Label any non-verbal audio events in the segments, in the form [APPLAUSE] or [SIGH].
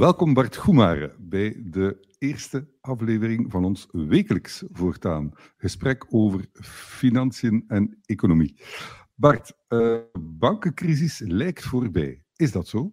Welkom Bart Goemare bij de eerste aflevering van ons wekelijks voortaan gesprek over financiën en economie. Bart, uh, bankencrisis lijkt voorbij. Is dat zo?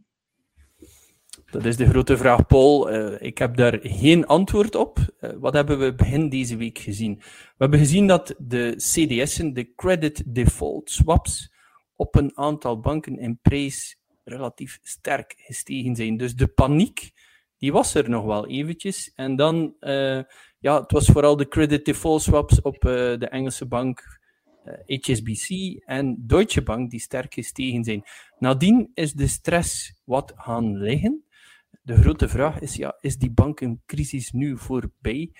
Dat is de grote vraag, Paul. Uh, ik heb daar geen antwoord op. Uh, wat hebben we begin deze week gezien? We hebben gezien dat de CDS'en, de credit default swaps, op een aantal banken in prijs relatief sterk gestegen zijn. Dus de paniek, die was er nog wel eventjes. En dan, uh, ja, het was vooral de credit default swaps op de Engelse bank HSBC en Deutsche Bank die sterk gestegen zijn. Nadien is de stress wat gaan liggen de grote vraag is, ja, is die bankencrisis nu voorbij?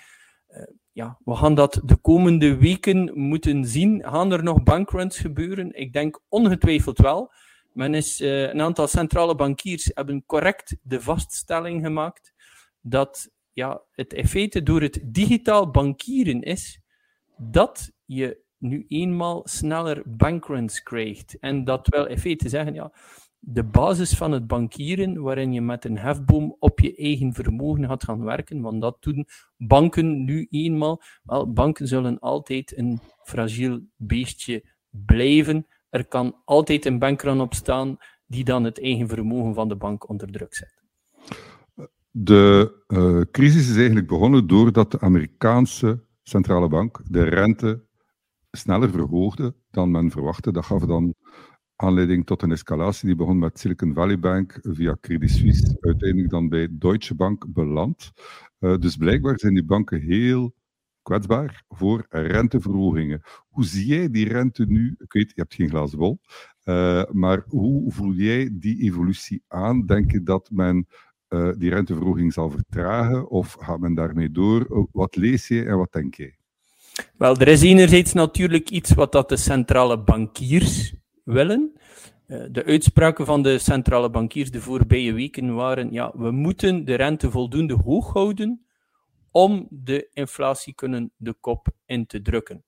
Ja, we gaan dat de komende weken moeten zien. Gaan er nog bankruns gebeuren? Ik denk ongetwijfeld wel. Men is, uh, een aantal centrale bankiers hebben correct de vaststelling gemaakt dat ja, het in feite door het digitaal bankieren is dat je nu eenmaal sneller bankruns krijgt. En dat wel in feite zeggen, ja, de basis van het bankieren, waarin je met een hefboom op je eigen vermogen gaat gaan werken, want dat doen banken nu eenmaal. Wel, banken zullen altijd een fragiel beestje blijven. Er kan altijd een bankrun op staan die dan het eigen vermogen van de bank onder druk zet. De uh, crisis is eigenlijk begonnen doordat de Amerikaanse centrale bank de rente sneller verhoogde dan men verwachtte. Dat gaf dan aanleiding tot een escalatie die begon met Silicon Valley Bank via Credit Suisse, uiteindelijk dan bij Deutsche Bank beland. Uh, dus blijkbaar zijn die banken heel kwetsbaar voor renteverhogingen. Hoe zie jij die rente nu? Ik weet, je hebt geen glazen bol, uh, maar hoe voel jij die evolutie aan? Denk je dat men uh, die renteverhoging zal vertragen of gaat men daarmee door? Wat lees je en wat denk jij? Wel, er is enerzijds natuurlijk iets wat dat de centrale bankiers willen. De uitspraken van de centrale bankiers de voorbije weken waren: ja, we moeten de rente voldoende hoog houden om de inflatie kunnen de kop in te drukken.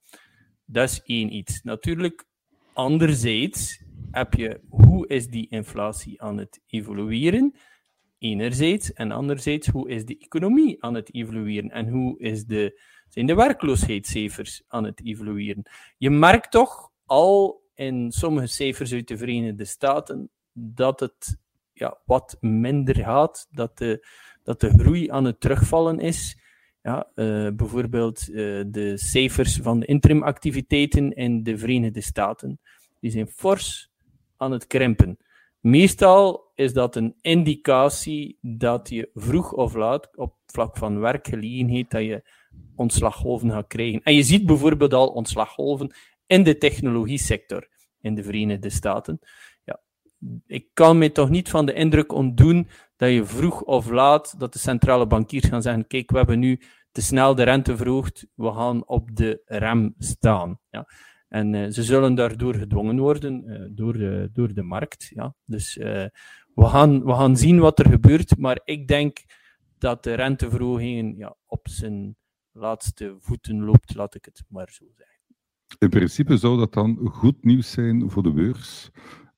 Dat is één iets. Natuurlijk, anderzijds heb je hoe is die inflatie aan het evolueren? Enerzijds en anderzijds hoe is de economie aan het evolueren en hoe is de, zijn de werkloosheidscijfers aan het evolueren? Je merkt toch al in sommige cijfers uit de Verenigde Staten dat het ja, wat minder gaat, dat de, dat de groei aan het terugvallen is. Ja, uh, bijvoorbeeld uh, de cijfers van de interimactiviteiten in de Verenigde Staten, die zijn fors aan het krimpen. Meestal is dat een indicatie dat je vroeg of laat op vlak van werkgelegenheid dat je ontslaggolven gaat krijgen. En je ziet bijvoorbeeld al ontslaggolven in de technologie sector in de Verenigde Staten. Ja, ik kan me toch niet van de indruk ontdoen dat je vroeg of laat, dat de centrale bankiers gaan zeggen, kijk, we hebben nu te snel de rente verhoogd, we gaan op de rem staan. Ja. En uh, ze zullen daardoor gedwongen worden uh, door, de, door de markt. Ja. Dus we, gaan, we gaan zien wat er gebeurt, maar ik denk dat de renteverhogingen ja, op zijn laatste voeten loopt, laat ik het maar zo zeggen. In principe zou dat dan goed nieuws zijn voor de beurs.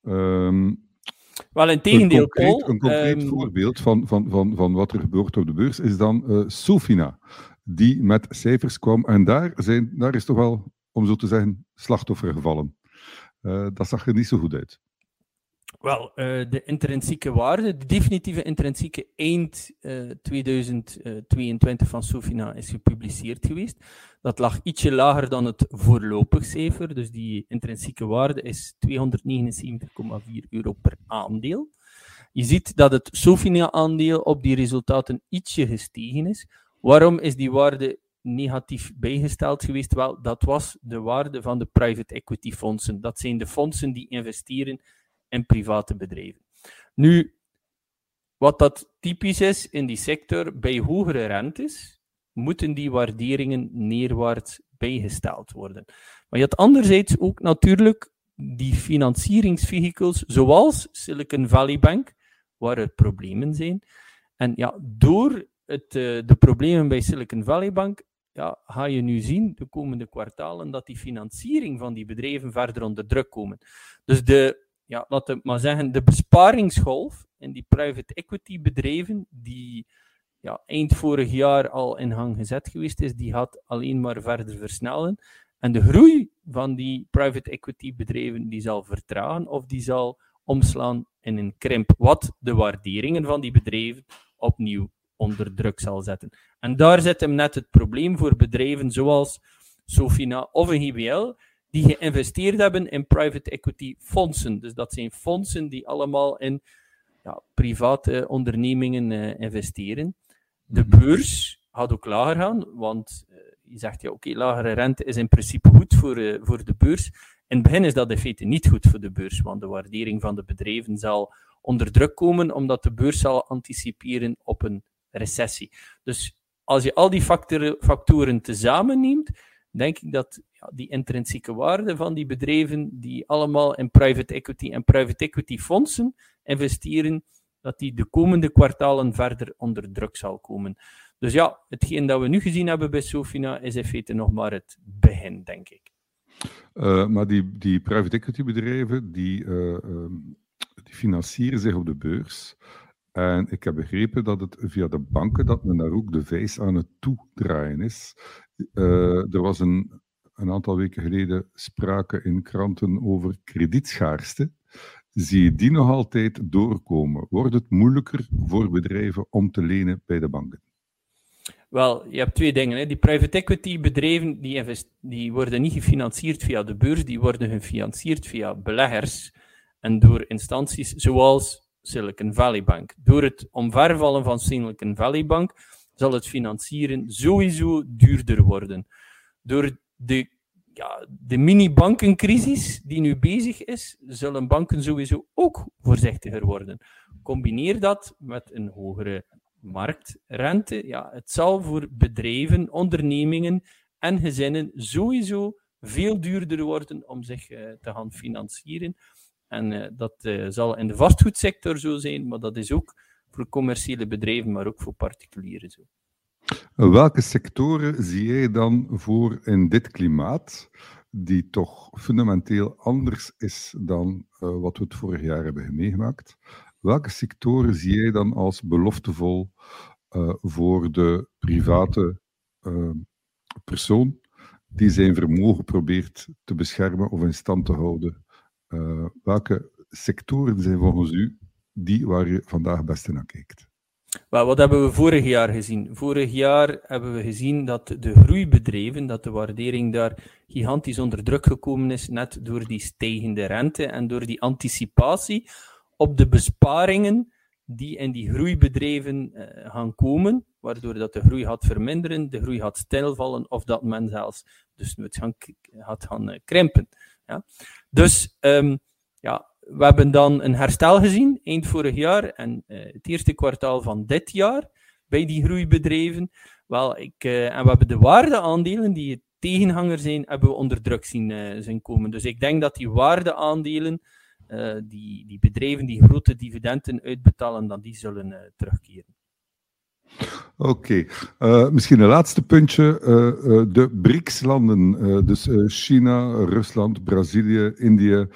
Um, wel, in tegendeel, een concreet, Paul, een concreet um, voorbeeld van, van, van, van wat er gebeurt op de beurs is dan uh, Sofina, die met cijfers kwam. En daar, zijn, daar is toch wel, om zo te zeggen, slachtoffer gevallen. Uh, dat zag er niet zo goed uit. Wel, uh, de intrinsieke waarde, de definitieve intrinsieke eind uh, 2022 van Sofina is gepubliceerd geweest. Dat lag ietsje lager dan het voorlopig cijfer, dus die intrinsieke waarde is 279,4 euro per aandeel. Je ziet dat het Sofina-aandeel op die resultaten ietsje gestegen is. Waarom is die waarde negatief bijgesteld geweest? Wel, dat was de waarde van de private equity fondsen. Dat zijn de fondsen die investeren en private bedrijven. Nu, wat dat typisch is in die sector, bij hogere rentes moeten die waarderingen neerwaarts bijgesteld worden. Maar je had anderzijds ook natuurlijk die financieringsvehicles, zoals Silicon Valley Bank, waar er problemen zijn. En ja, door het, uh, de problemen bij Silicon Valley Bank ja, ga je nu zien de komende kwartalen dat die financiering van die bedrijven verder onder druk komen. Dus de ja, laten we maar zeggen, de besparingsgolf in die private equity bedrijven, die ja, eind vorig jaar al in gang gezet geweest is, die gaat alleen maar verder versnellen. En de groei van die private equity bedrijven, die zal vertragen of die zal omslaan in een krimp, wat de waarderingen van die bedrijven opnieuw onder druk zal zetten. En daar zit hem net het probleem voor bedrijven zoals Sofina of een GBL, die geïnvesteerd hebben in private equity fondsen. Dus dat zijn fondsen die allemaal in ja, private ondernemingen uh, investeren. De mhm. beurs gaat ook lager gaan, want uh, je zegt ja, oké, okay, lagere rente is in principe goed voor, uh, voor de beurs. In het begin is dat in feite niet goed voor de beurs, want de waardering van de bedrijven zal onder druk komen, omdat de beurs zal anticiperen op een recessie. Dus als je al die factoren, factoren tezamen neemt, denk ik dat die intrinsieke waarde van die bedrijven, die allemaal in private equity en private equity fondsen investeren, dat die de komende kwartalen verder onder druk zal komen. Dus ja, hetgeen dat we nu gezien hebben bij Sofina is in feite nog maar het begin, denk ik. Uh, maar die, die private equity bedrijven, die, uh, um, die financieren zich op de beurs. En ik heb begrepen dat het via de banken dat men daar ook de vijs aan het toedraaien is. Uh, er was een, een aantal weken geleden sprake in kranten over kredietschaarste. Zie je die nog altijd doorkomen? Wordt het moeilijker voor bedrijven om te lenen bij de banken? Wel, je hebt twee dingen. Hè. Die private equity bedrijven die, die worden niet gefinancierd via de beurs, die worden gefinancierd via beleggers en door instanties zoals Silicon Valley Bank. Door het omvervallen van Silicon Valley Bank zal het financieren sowieso duurder worden. Door de, ja, de mini-bankencrisis die nu bezig is, zullen banken sowieso ook voorzichtiger worden. Combineer dat met een hogere marktrente. Ja, het zal voor bedrijven, ondernemingen en gezinnen sowieso veel duurder worden om zich uh, te gaan financieren. En uh, dat uh, zal in de vastgoedsector zo zijn, maar dat is ook voor commerciële bedrijven, maar ook voor particulieren zo. Welke sectoren zie jij dan voor in dit klimaat, die toch fundamenteel anders is dan uh, wat we het vorig jaar hebben meegemaakt? Welke sectoren zie jij dan als beloftevol voor de private persoon die zijn vermogen probeert te beschermen of in stand te houden uh, welke sectoren zijn volgens u die waar je vandaag het beste naar kijkt? Wel, wat hebben we vorig jaar gezien? Vorig jaar hebben we gezien dat de groeibedrijven, dat de waardering daar gigantisch onder druk gekomen is, net door die stijgende rente en door die anticipatie op de besparingen die in die groeibedrijven uh, gaan komen, waardoor dat de groei gaat verminderen, de groei gaat stilvallen of dat men zelfs dus het gaat gaan uh, krimpen. Dus um, ja, we hebben dan een herstel gezien eind vorig jaar en uh, het eerste kwartaal van dit jaar bij die groeibedrijven. Wel, ik, uh, en we hebben de waardeaandelen die tegenhanger zijn, hebben we onder druk zien, uh, komen. Dus ik denk dat die waardeaandelen, die, die bedrijven die grote dividenden uitbetalen, dan die zullen terugkeren. Oké, eh, misschien een laatste puntje. Uh, uh, de BRICS-landen, dus China, Rusland, Brazilië, Indië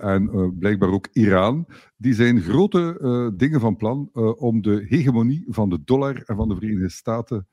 en blijkbaar ook Iran, die zijn grote dingen van plan om de hegemonie van de dollar en van de Verenigde Staten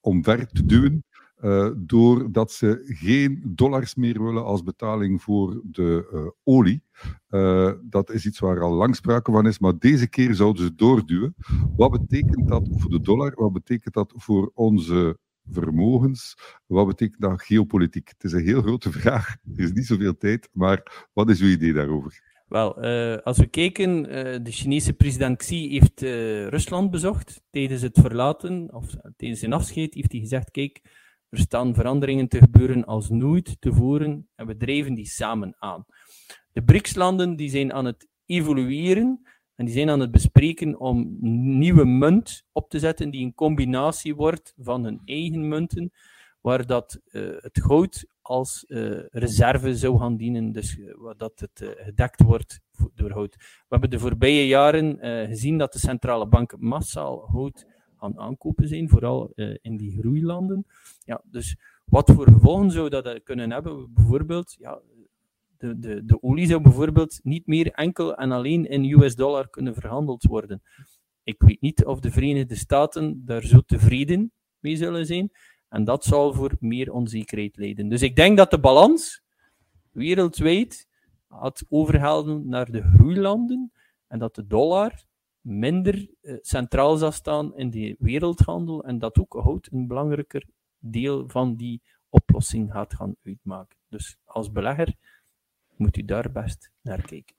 omver te duwen. Uh, doordat ze geen dollars meer willen als betaling voor de uh, olie. Uh, dat is iets waar al lang sprake van is, maar deze keer zouden ze doorduwen. Wat betekent dat voor de dollar? Wat betekent dat voor onze vermogens? Wat betekent dat geopolitiek? Het is een heel grote [LAUGHS] vraag. Er is niet zoveel tijd, maar wat is uw idee daarover? Wel, als we kijken, de Chinese president Xi heeft Rusland bezocht tijdens het verlaten, of tijdens zijn afscheid, heeft hij gezegd, kijk, er staan veranderingen te gebeuren als nooit tevoren en we drijven die samen aan. De BRICS-landen zijn aan het evolueren en die zijn aan het bespreken om nieuwe munt op te zetten die een combinatie wordt van hun eigen munten, waar dat uh, het goud als uh, reserve zou gaan dienen, dus uh, dat het gedekt wordt door hout. We hebben de voorbije jaren gezien dat de centrale banken massaal hout aan aankopen zijn, vooral uh, in die groeilanden. Ja, dus wat voor gevolgen zou dat kunnen hebben? Bijvoorbeeld, ja, de, de, de olie zou bijvoorbeeld niet meer enkel en alleen in US dollar kunnen verhandeld worden. Ik weet niet of de Verenigde Staten daar zo tevreden mee zullen zijn. En dat zal voor meer onzekerheid leiden. Dus ik denk dat de balans wereldwijd had overhalen naar de groeilanden en dat de dollar minder eh, centraal zal staan in de wereldhandel en dat ook houdt een belangrijker deel van die oplossing gaat gaan uitmaken. Dus als belegger moet u daar best naar kijken.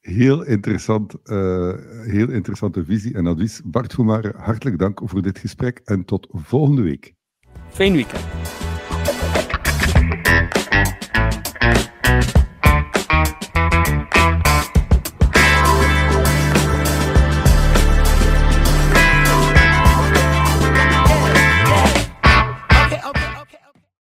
Heel, interessant, uh, heel interessante visie en advies. Bart Goemare, hartelijk dank voor dit gesprek en tot volgende week. Fijn weekend.